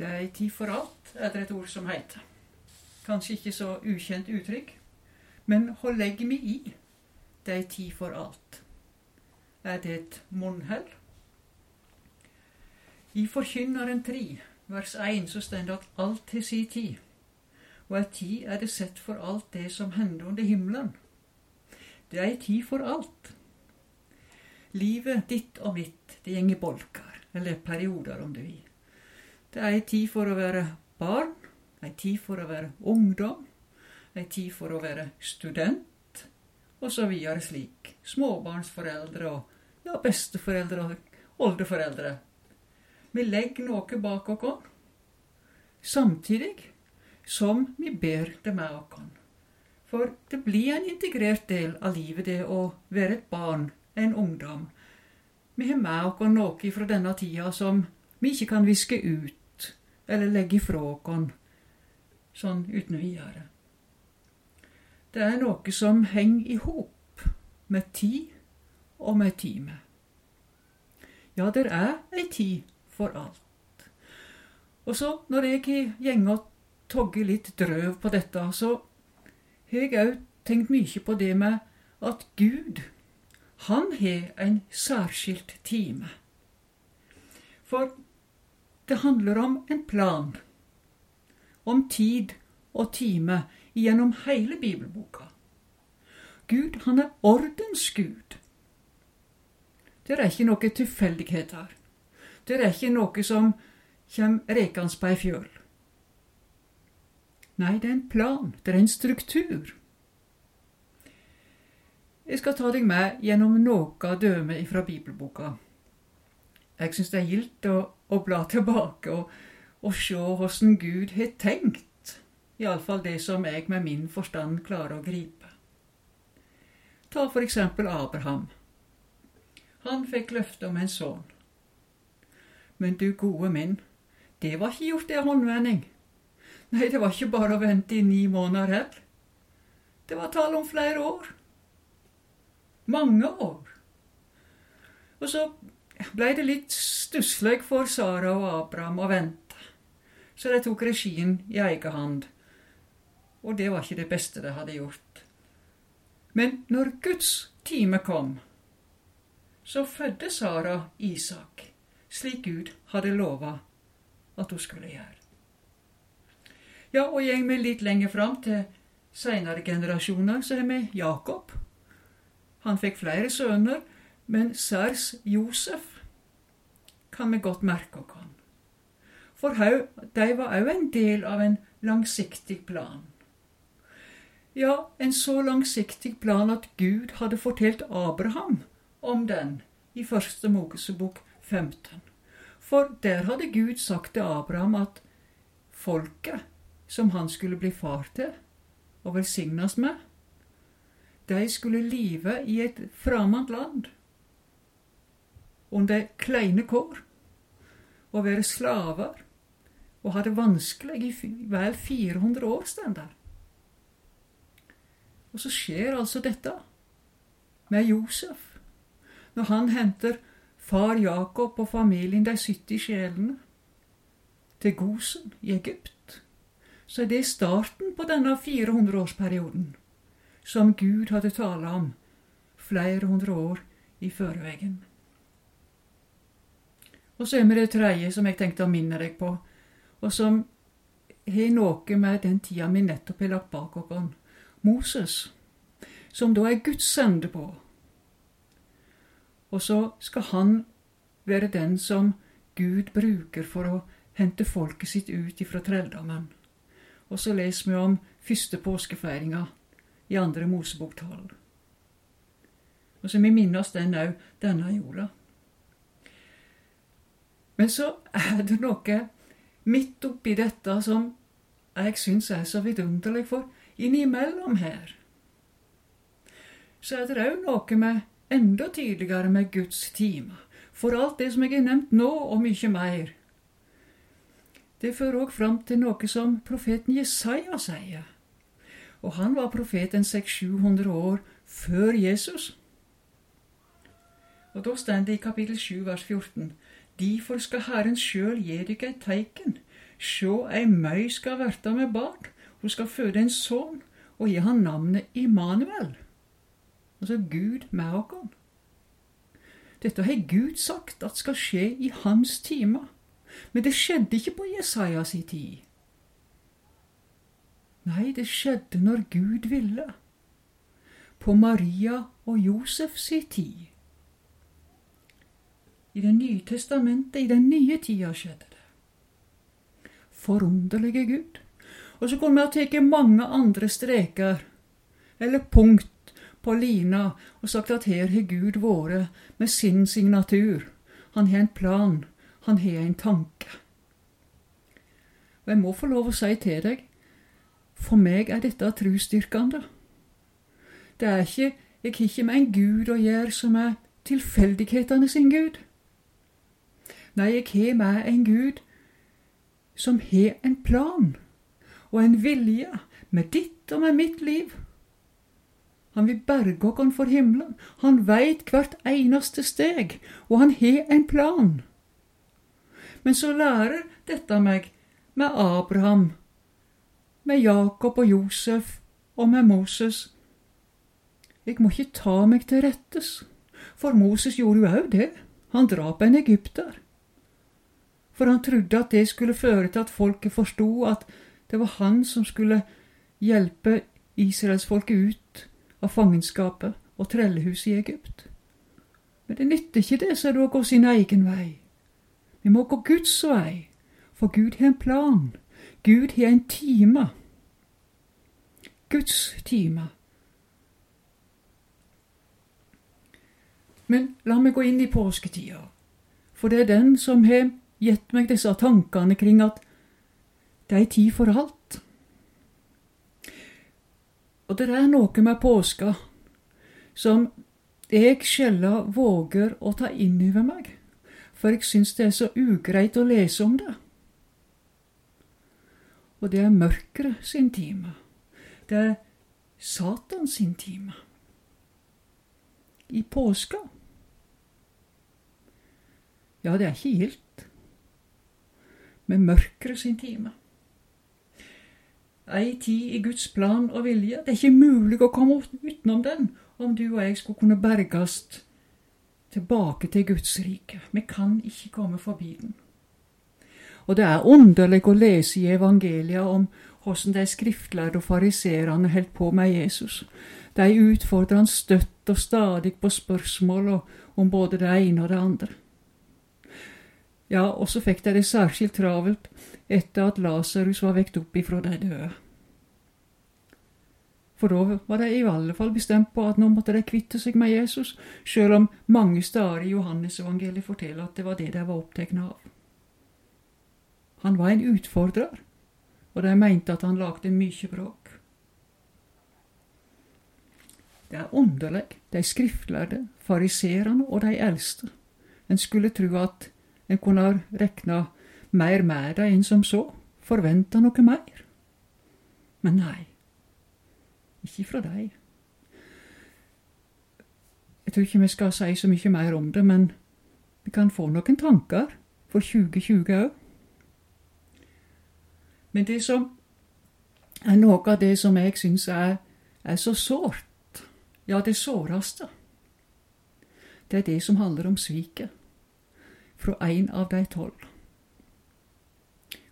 Det er ei tid for alt, er det et ord som heter. Kanskje ikke så ukjent uttrykk, men hva legger vi i det er ei tid for alt? Er det et munnhell? I Forkynneren 3, vers 1, så står det at alt har si tid, og ei tid er det sett for alt det som hender under himmelen. Det er ei tid for alt. Livet ditt og mitt, det går i bolker, eller perioder, om du vil. Det er ei tid for å være barn, ei tid for å være ungdom, ei tid for å være student, og så videre slik. Småbarnsforeldre og ja, besteforeldre og oldeforeldre. Vi legger noe bak oss, samtidig som vi ber det med oss. For det blir en integrert del av livet, det å være et barn, en ungdom. Vi har med oss noe fra denne tida som vi ikke kan viske ut eller legge ifra oss sånn uten videre. Det er noe som henger i hop med tid og med time. Ja, det er ei tid for alt. Og så, når jeg har og togget litt drøv på dette, så har jeg òg tenkt mye på det med at Gud, han har en særskilt time. For det handler om en plan, om tid og time gjennom hele bibelboka. Gud, han er ordens Gud. Det er ikke noe tilfeldighet her. Det er ikke noe som kommer rekende på ei fjøl. Nei, det er en plan, det er en struktur. Jeg skal ta deg med gjennom noe døme fra bibelboka. Jeg syns det er gildt å, å, bla tilbake og, og se hvordan Gud har tenkt, iallfall det som jeg med min forstand klarer å gripe. Ta for eksempel Abraham. Han fikk løfte om en sønn. Men du gode min, det var ikke gjort i håndvending. Nei, det var ikke bare å vente i ni måneder heller. Det var tall om flere år. Mange år. Og så blei det litt stusslig for Sara og Abraham å vente. Så de tok regien i egen hand. Og det var ikke det beste de hadde gjort. Men når Guds time kom, så fødte Sara Isak slik Gud hadde lova at hun skulle gjøre. Ja, og gjeng vi litt lenger fram til seinere generasjoner, så er vi Jakob. Han fikk flere sønner, men særs Josef kan vi godt merke oss. For de var òg en del av en langsiktig plan. Ja, en så langsiktig plan at Gud hadde fortalt Abraham om den i første Mosebok 15. For der hadde Gud sagt til Abraham at folket som han skulle bli far til og velsignes med, de skulle live i et fremmed land under kleine kår og være slaver og ha det vanskelig i vel 400 år, står der. Og så skjer altså dette med Josef når han henter far Jakob og familien, de 70 sjelene, til Gosen i Egypt, så er det starten på denne 400-årsperioden som Gud hadde tala om flere hundre år i førevegen. Og så er vi det tredje som jeg tenkte å minne deg på, og som har noe med den tida vi nettopp har lagt bak oss. Moses, som da er Guds sende på, og så skal han være den som Gud bruker for å hente folket sitt ut ifra trelldommen. Og så leser vi om første påskefeiringa i andre Mosebok tolv. Og så vi minner oss den òg denne jula. Men så er det noe midt oppi dette som jeg syns er så vidunderlig, for innimellom her så er det òg noe med enda tydeligere med Guds time. For alt det som jeg har nevnt nå, og mye mer. Det fører òg fram til noe som profeten Jesaja sier. Og han var profeten 600-700 år før Jesus. Og da står det i kapittel 7 vers 14.: Derfor skal Herren sjøl gi dykk eit teiken. Sjå, ei møy skal verta med barn, hun skal føde en sønn, og gi han navnet Immanuel. Altså Gud med oss. Dette har Gud sagt at skal skje i hans time. Men det skjedde ikke på Jesajas tid. Nei, det skjedde når Gud ville. På Maria og Josef Josefs tid. I Det nye testamentet, i den nye tida, skjedde det. Forunderlige Gud. Og så kunne vi ha tatt mange andre streker, eller punkt, på lina og sagt at her har Gud vært med sin signatur. Han har en plan, han har en tanke. Og jeg må få lov å si til deg, for meg er dette trosstyrkende. Det er ikke Jeg har ikke med en Gud å gjøre som er tilfeldighetene sin Gud. Nei, jeg har med en Gud som har en plan og en vilje med ditt og med mitt liv. Han vil berge oss for himmelen. Han veit hvert eneste steg, og han har en plan. Men så lærer dette meg med Abraham, med Jakob og Josef og med Moses. Jeg må ikke ta meg til rettes, for Moses gjorde jo òg det. Han drap en egypter. For han trodde at det skulle føre til at folket forsto at det var han som skulle hjelpe israelsfolket ut av fangenskapet og trellehuset i Egypt. Men det nytter ikke det, er det å gå sin egen vei. Vi må gå Guds vei, for Gud har en plan. Gud har en time. Guds time. Men la meg gå inn i påsketida, for det er den som har gitt meg disse tankene kring at det er ei tid for alt. Og det er noe med påska som jeg sjelden våger å ta inn over meg, for jeg syns det er så ugreit å lese om det. Og det er mørket sin time. Det er Satan sin time. I påska. Ja, det er ikke gildt. Med mørkere sin time ei tid i Guds plan og vilje. Det er ikke mulig å komme utenom den om du og jeg skulle kunne berges tilbake til Guds rike. Vi kan ikke komme forbi den. Og det er underlig å lese i evangeliet om hvordan de skriftlærde og fariserene holdt på med Jesus. De utfordrer han støtt og stadig på spørsmål om både det ene og det andre. Ja, og så fikk de det særskilt travelt etter at Lasarus var vekt opp ifra de døde. For da var de i alle fall bestemt på at nå måtte de kvitte seg med Jesus, sjøl om mange steder i Johannesevangeliet forteller at det var det de var opptatt av. Han var en utfordrer, og de mente at han lagde mye bråk. Det er underlig, de skriftlærde, fariserene og de eldste. En skulle tro at en kunne rekna mer med dem enn som så, forventa noe mer. Men nei, ikke fra deg. Jeg tror ikke vi skal si så mye mer om det, men vi kan få noen tanker for 2020 òg. Men det som er noe av det som jeg syns er, er, så sårt, ja, det såreste, det er det som handler om sviket fra en av de tolv.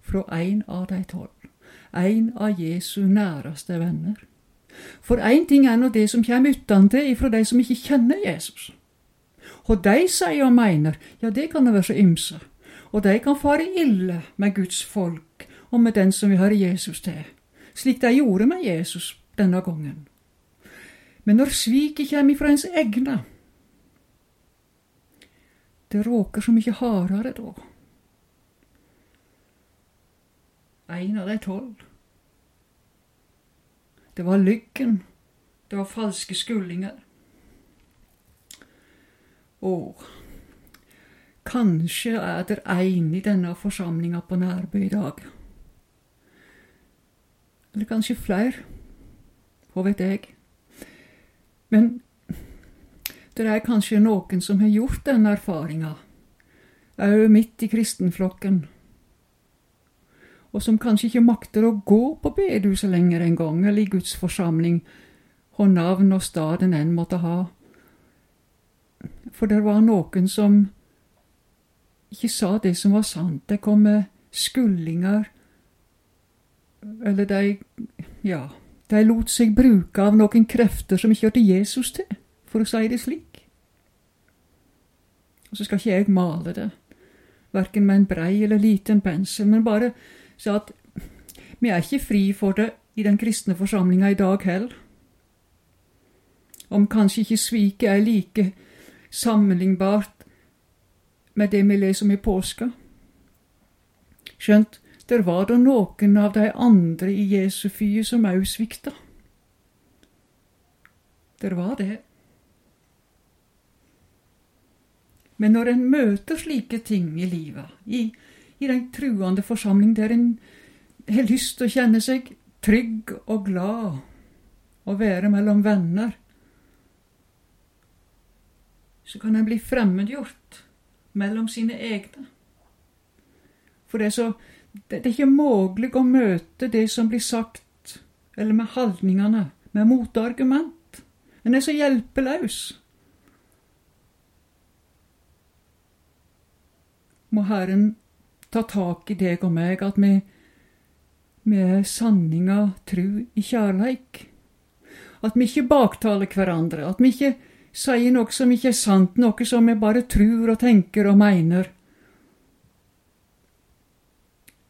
Fra en av de tolv. En av Jesu næreste venner. For én ting er nå det som kommer utentil ifra de som ikke kjenner Jesus. Og de sier og mener, ja, det kan da være så ymse. Og de kan fare ille med Guds folk og med den som vi har Jesus til, slik de gjorde med Jesus denne gangen. Men når sviket kommer ifra ens egne, det råker så mye hardere da. En av de tolv det var lyggen. Det var falske skullinger. Og kanskje er det en i denne forsamlinga på Nærbø i dag. Eller kanskje flere. Hva vet jeg. Men det er kanskje noen som har gjort denne erfaringa, òg midt i kristenflokken. og som kanskje ikke makter å gå på bedehuset lenger en gang, eller i Guds forsamling, hvor navn og staden enn måtte ha. For det var noen som ikke sa det som var sant. Det kom med skullinger, eller de ja, de lot seg bruke av noen krefter som ikke hørte Jesus til, for å si det slik. Og så skal ikke jeg male det, verken med en brei eller liten pensel, men bare si at vi er ikke fri for det i den kristne forsamlinga i dag heller. Om kanskje ikke sviket er like sammenlignbart med det vi leser om i påska. Skjønt, der var da noen av de andre i Jesu fyr som òg svikta. Der var det. Men når en møter slike ting i livet, i, i den truende forsamling der en har lyst til å kjenne seg trygg og glad og være mellom venner, så kan en bli fremmedgjort mellom sine egne. For det er så det, er ikke mulig å møte det som blir sagt, eller med holdningene, med motargument. En er så hjelpeløs. Må Herren ta tak i deg og meg, at vi, er sanninga tru i kjærleik. At vi ikke baktaler hverandre, at vi ikke sier noe som ikke er sant, noe som vi bare tror og tenker og mener.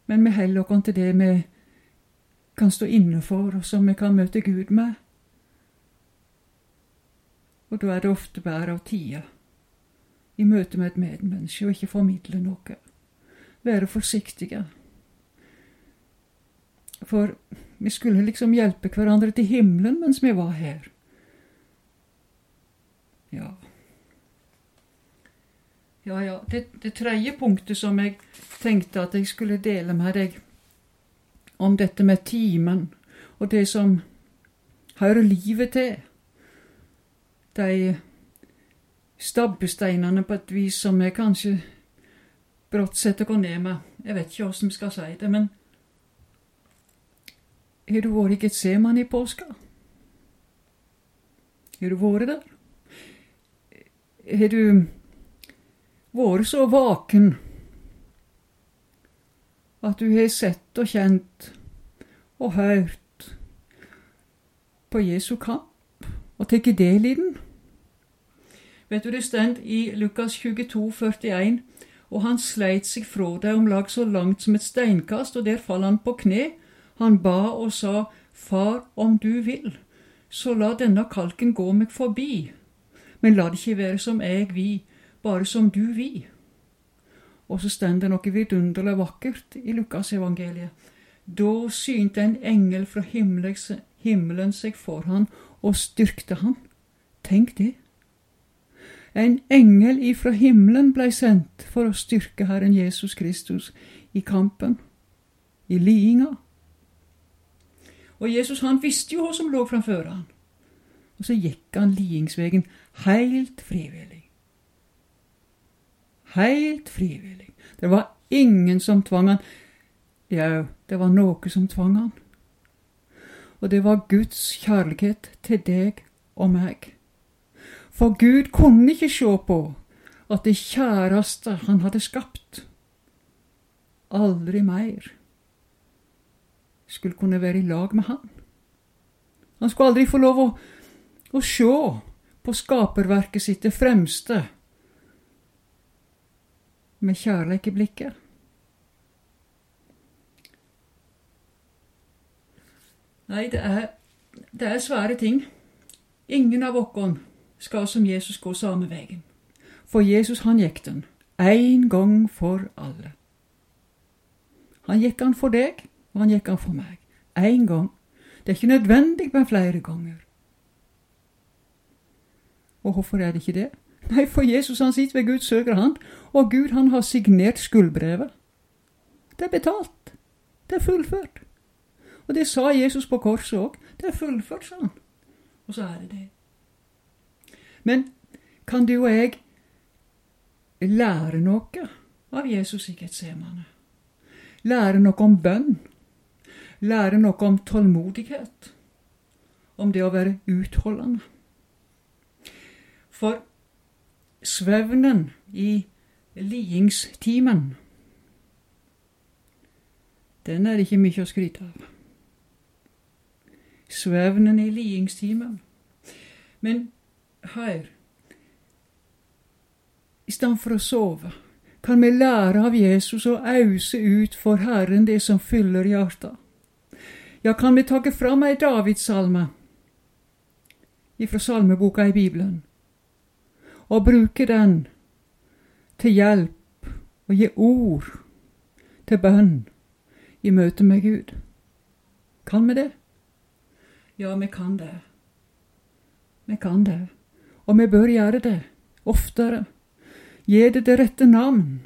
men vi holder oss til det vi kan stå inne for, og som vi kan møte Gud med. Og da er det ofte bedre av tida i møte med et medmenneske og ikke formidle noe. Være forsiktige. For vi skulle liksom hjelpe hverandre til himmelen mens vi var her. Ja. Ja, ja. Det, det tredje punktet som jeg tenkte at jeg skulle dele med deg om dette med timen og det som hører livet til. De stabbesteinene på et vis som jeg kanskje brått setter gå ned med. Jeg vet ikke åssen vi skal si det, men har du vært i Getseman i påska? Har du vært der? Har du vært så vaken at du har sett og kjent og hørt på Jesu kamp og tatt del i den. Vet du, det står i Lukas 22, 41, og han sleit seg fra deg om lag så langt som et steinkast, og der falt han på kne. Han ba og sa, Far, om du vil, så la denne kalken gå meg forbi, men la det ikke være som jeg vil, bare som du vil. Og så står det noe vidunderlig vakkert i Lukasevangeliet. Da synte en engel fra himmelen seg for han og styrkte han. Tenk det. En engel ifra himmelen blei sendt for å styrke Herren Jesus Kristus i kampen, i lidinga. Og Jesus han visste jo hva som lå framfor han. Og så gikk han lidingsvegen heilt frivillig. Helt frivillig. Det var ingen som tvang han. Ja, det var noe som tvang han. Og det var Guds kjærlighet til deg og meg. For Gud kunne ikke se på at det kjæreste han hadde skapt, aldri mer skulle kunne være i lag med han. Han skulle aldri få lov å, å se på skaperverket sitt, det fremste, med kjærleik i blikket. Nei, det er, det er svære ting. Ingen av oss skal som Jesus gå samme veien. For Jesus, han gikk den. En gang for alle. Han gikk han for deg, og han gikk han for meg. En gang. Det er ikke nødvendig med flere ganger. Og hvorfor er det ikke det? Nei, for Jesus han sitter ved Guds høyre hand, og Gud han har signert skuldbrevet. Det er betalt. Det er fullført. Og det sa Jesus på korset òg. Det er fullført, sa han. Og så er det det. Men kan du og jeg lære noe av Jesus i Getsemane? lære noe om bønn, lære noe om tålmodighet, om det å være utholdende. For svevnen i lidingstimen den er det ikke mye å skryte av. Svevnen i lidingstimen. Men hør I stedet for å sove kan vi lære av Jesus å ause ut for Herren det som fyller hjertet. Ja, kan vi ta fram ei Davidssalme ifra salmeboka i Bibelen og bruke den til hjelp og gi ord til bønn i møte med Gud? Kan vi det? Ja, vi kan det. Vi kan det, og vi bør gjøre det oftere. Gi det det rette navn.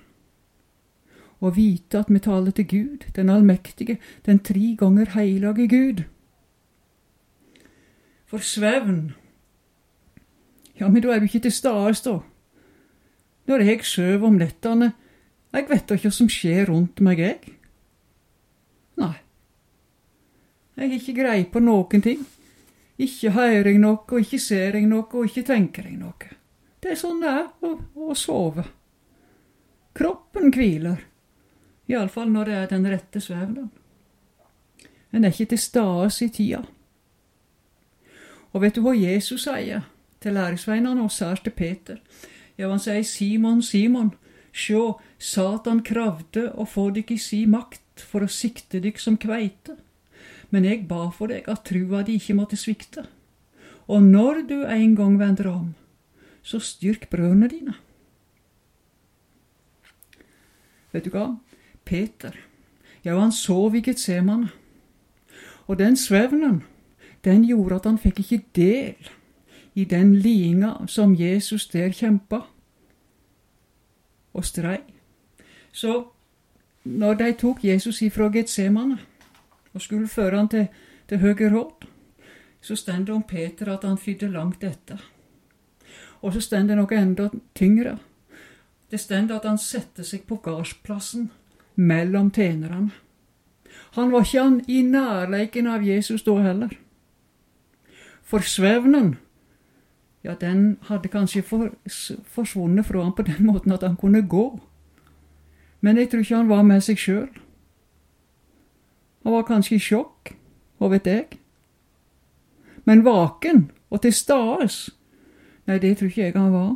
Og vite at vi taler til Gud, den allmektige, den tre ganger hellige Gud. For svevn Ja, men da er du ikke til stades, da. Når jeg sover om nettene, jeg vet da ikke hva som skjer rundt meg, jeg. Nei. Jeg har ikke greie på noen ting. Ikke hører jeg noe, og ikke ser jeg noe, og ikke tenker jeg noe. Det er sånn det er å, å sove. Kroppen hviler, iallfall når det er den rette svevnen. En er ikke til stede i tida. Og vet du hva Jesus sier til læresveinene, og sær til Peter? Ja, han sier, Simon, Simon, sjå, Satan kravde å få dykk i si makt for å sikte dykk som kveite. Men jeg ba for deg at trua di ikke måtte svikte. Og når du en gang vender om, så styrk brødrene dine. Vet du hva? Peter, ja, han sov i Getsemane. Og den svevnen, den gjorde at han fikk ikke del i den lidinga som Jesus der kjempa og strei. Så når de tok Jesus ifra Getsemane og skulle føre han til, til høyre råd, så står det om Peter at han fydde langt etter. Og så står det noe enda tyngre. Det står at han satte seg på gardsplassen mellom tjenerne. Han var ikke han i nærleiken av Jesus da heller. For svevnen, ja, den hadde kanskje for, forsvunnet fra ham på den måten at han kunne gå. Men jeg tror ikke han var med seg sjøl. Han var kanskje i sjokk, hva vet jeg. Men vaken og til stades, nei, det tror ikke jeg han var.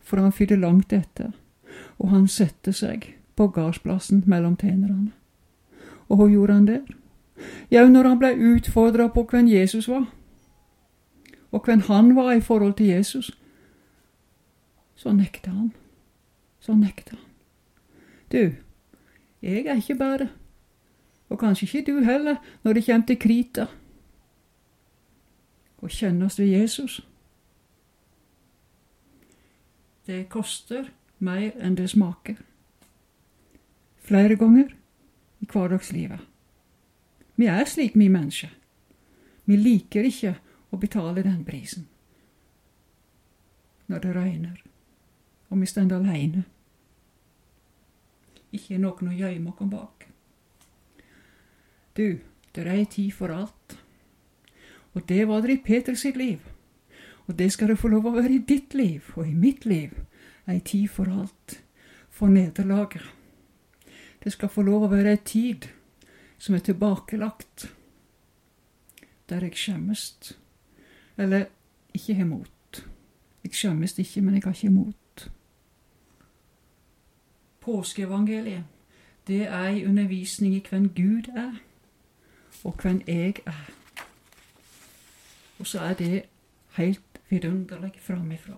For han fyrte langt etter, og han satte seg på gardsplassen mellom tjenerne. Og hva gjorde han der? Jau, når han ble utfordra på hvem Jesus var, og hvem han var i forhold til Jesus, så nekta han. Så nekta han. Du, jeg er ikke bare og kanskje ikke du heller, når det kommer til krita. Å kjennes ved Jesus. Det koster mer enn det smaker. Flere ganger i hverdagslivet. Vi er slik, vi mennesker. Vi liker ikke å betale den prisen når det regner, og vi står alene. Ikke noen å gjemme oss bak. Du, det er ei tid for alt. Og det var det i Peters sitt liv. Og det skal det få lov å være i ditt liv og i mitt liv. Ei tid for alt. For nederlaget. Det skal få lov å være ei tid som er tilbakelagt. Der jeg skjemmes. Eller ikke har mot. Jeg skjemmes ikke, men jeg har ikke mot. Påskeevangeliet, det er ei undervisning i hvem Gud er og hvem jeg er. Og så er det helt vidunderlig framifrå.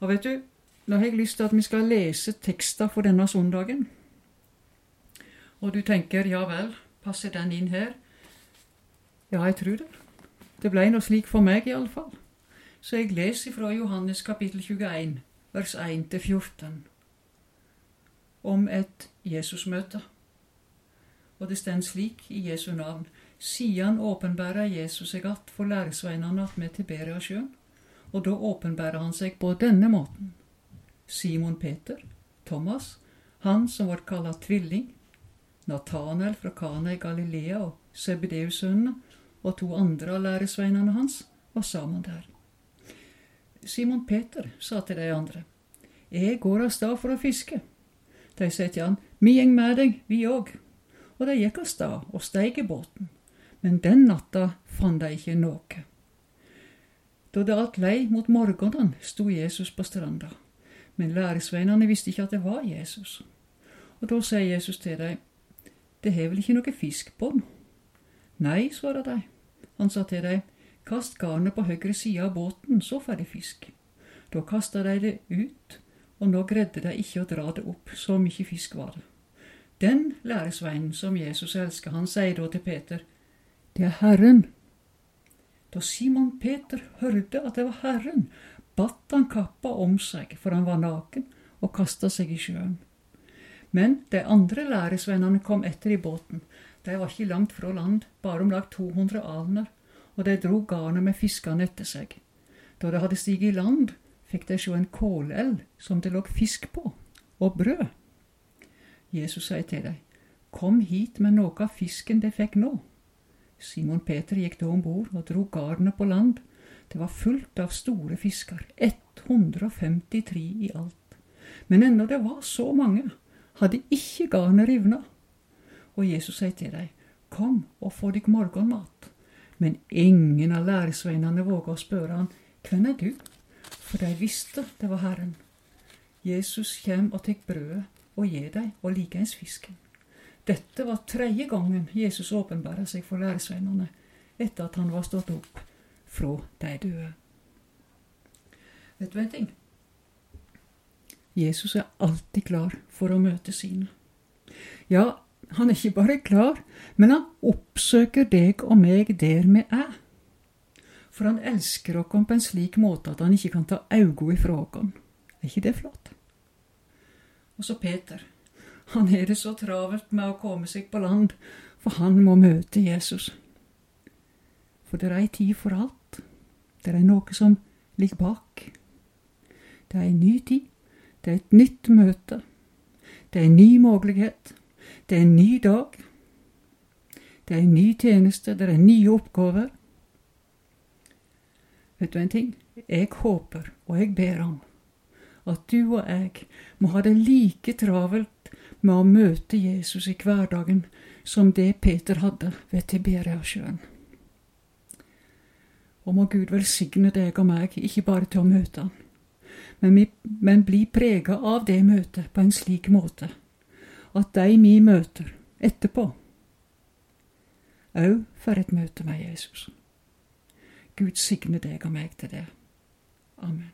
Og vet du, nå har jeg lyst til at vi skal lese tekster for denne søndagen. Og du tenker ja vel, passer den inn her? Ja, jeg tror det. Det ble noe slik for meg, iallfall. Så jeg leser fra Johannes kapittel 21, vers 1-14, om et Jesusmøte. Og det står slik i Jesu navn. Sian åpenbærer Jesus seg att for læresveinene attmed Tiberiasjøen, og da åpenbærer han seg på denne måten. Simon Peter, Thomas, han som ble kalla tvilling, Nathanael fra Kana i Galilea og Sebedeus-sønnene og to andre av læresveinene hans var sammen der. Simon Peter sa til de andre, Jeg går av stad for å fiske. De sa til han, Mi gjeng med deg, vi òg. Og de gikk av sted og steig i båten, men den natta fant de ikke noe. Da det alt lei mot morgenen, sto Jesus på stranda, men læresveinene visste ikke at det var Jesus. Og da sier Jesus til dem, Det har vel ikke noe fisk på den? Nei, svarer de. Han sa til dem, Kast garnet på høyre side av båten, så får de fisk. Da kasta de det ut, og nå greide de ikke å dra det opp, så mye fisk var det. Den læresveinen som Jesus elsker, han sier da til Peter, det er Herren. Da Simon Peter hørte at det var Herren, batt han kappa om seg, for han var naken, og kasta seg i sjøen. Men de andre læresvennene kom etter i båten. De var ikke langt fra land, bare om lag 200 alner, og de dro garnet med fiskene etter seg. Da de hadde stiget i land, fikk de se en kålelv som det lå fisk på, og brød. Jesus sier til dem, Kom hit med noe av fisken de fikk nå. Simon Peter gikk da om bord og dro garnet på land. Det var fullt av store fisker, 153 i alt. Men ennå det var så mange, hadde ikke garnet rivna. Og Jesus sier til dem, Kom og få dykk morgenmat. Men ingen av læresveinene våga å spørre han, Hvem er du? For de visste det var Herren. Jesus kjem og tek brødet og gir dem og likeens fisken. Dette var tredje gangen Jesus åpenbæra seg for læresveinene etter at han var stått opp fra de døde. Vet du en ting? Jesus er alltid klar for å møte sine. Ja, han er ikke bare klar, men han oppsøker deg og meg der vi er. For han elsker oss på en slik måte at han ikke kan ta øynene ifra oss. Er ikke det flott? Og så Peter. Han er det så travelt med å komme seg på land, for han må møte Jesus. For det er ei tid for alt. Det er noe som ligger bak. Det er ei ny tid. Det er et nytt møte. Det er en ny mulighet. Det er en ny dag. Det er en ny tjeneste. Det er nye oppgaver. Vet du en ting? Jeg håper, og jeg ber om, at du og jeg må ha det like travelt med å møte Jesus i hverdagen som det Peter hadde ved Tiberiasjøen. Og må Gud velsigne deg og meg, ikke bare til å møte han, men, vi, men bli prega av det møtet på en slik måte at de vi møter etterpå, òg får et møte med Jesus. Gud signe deg og meg til det. Amen.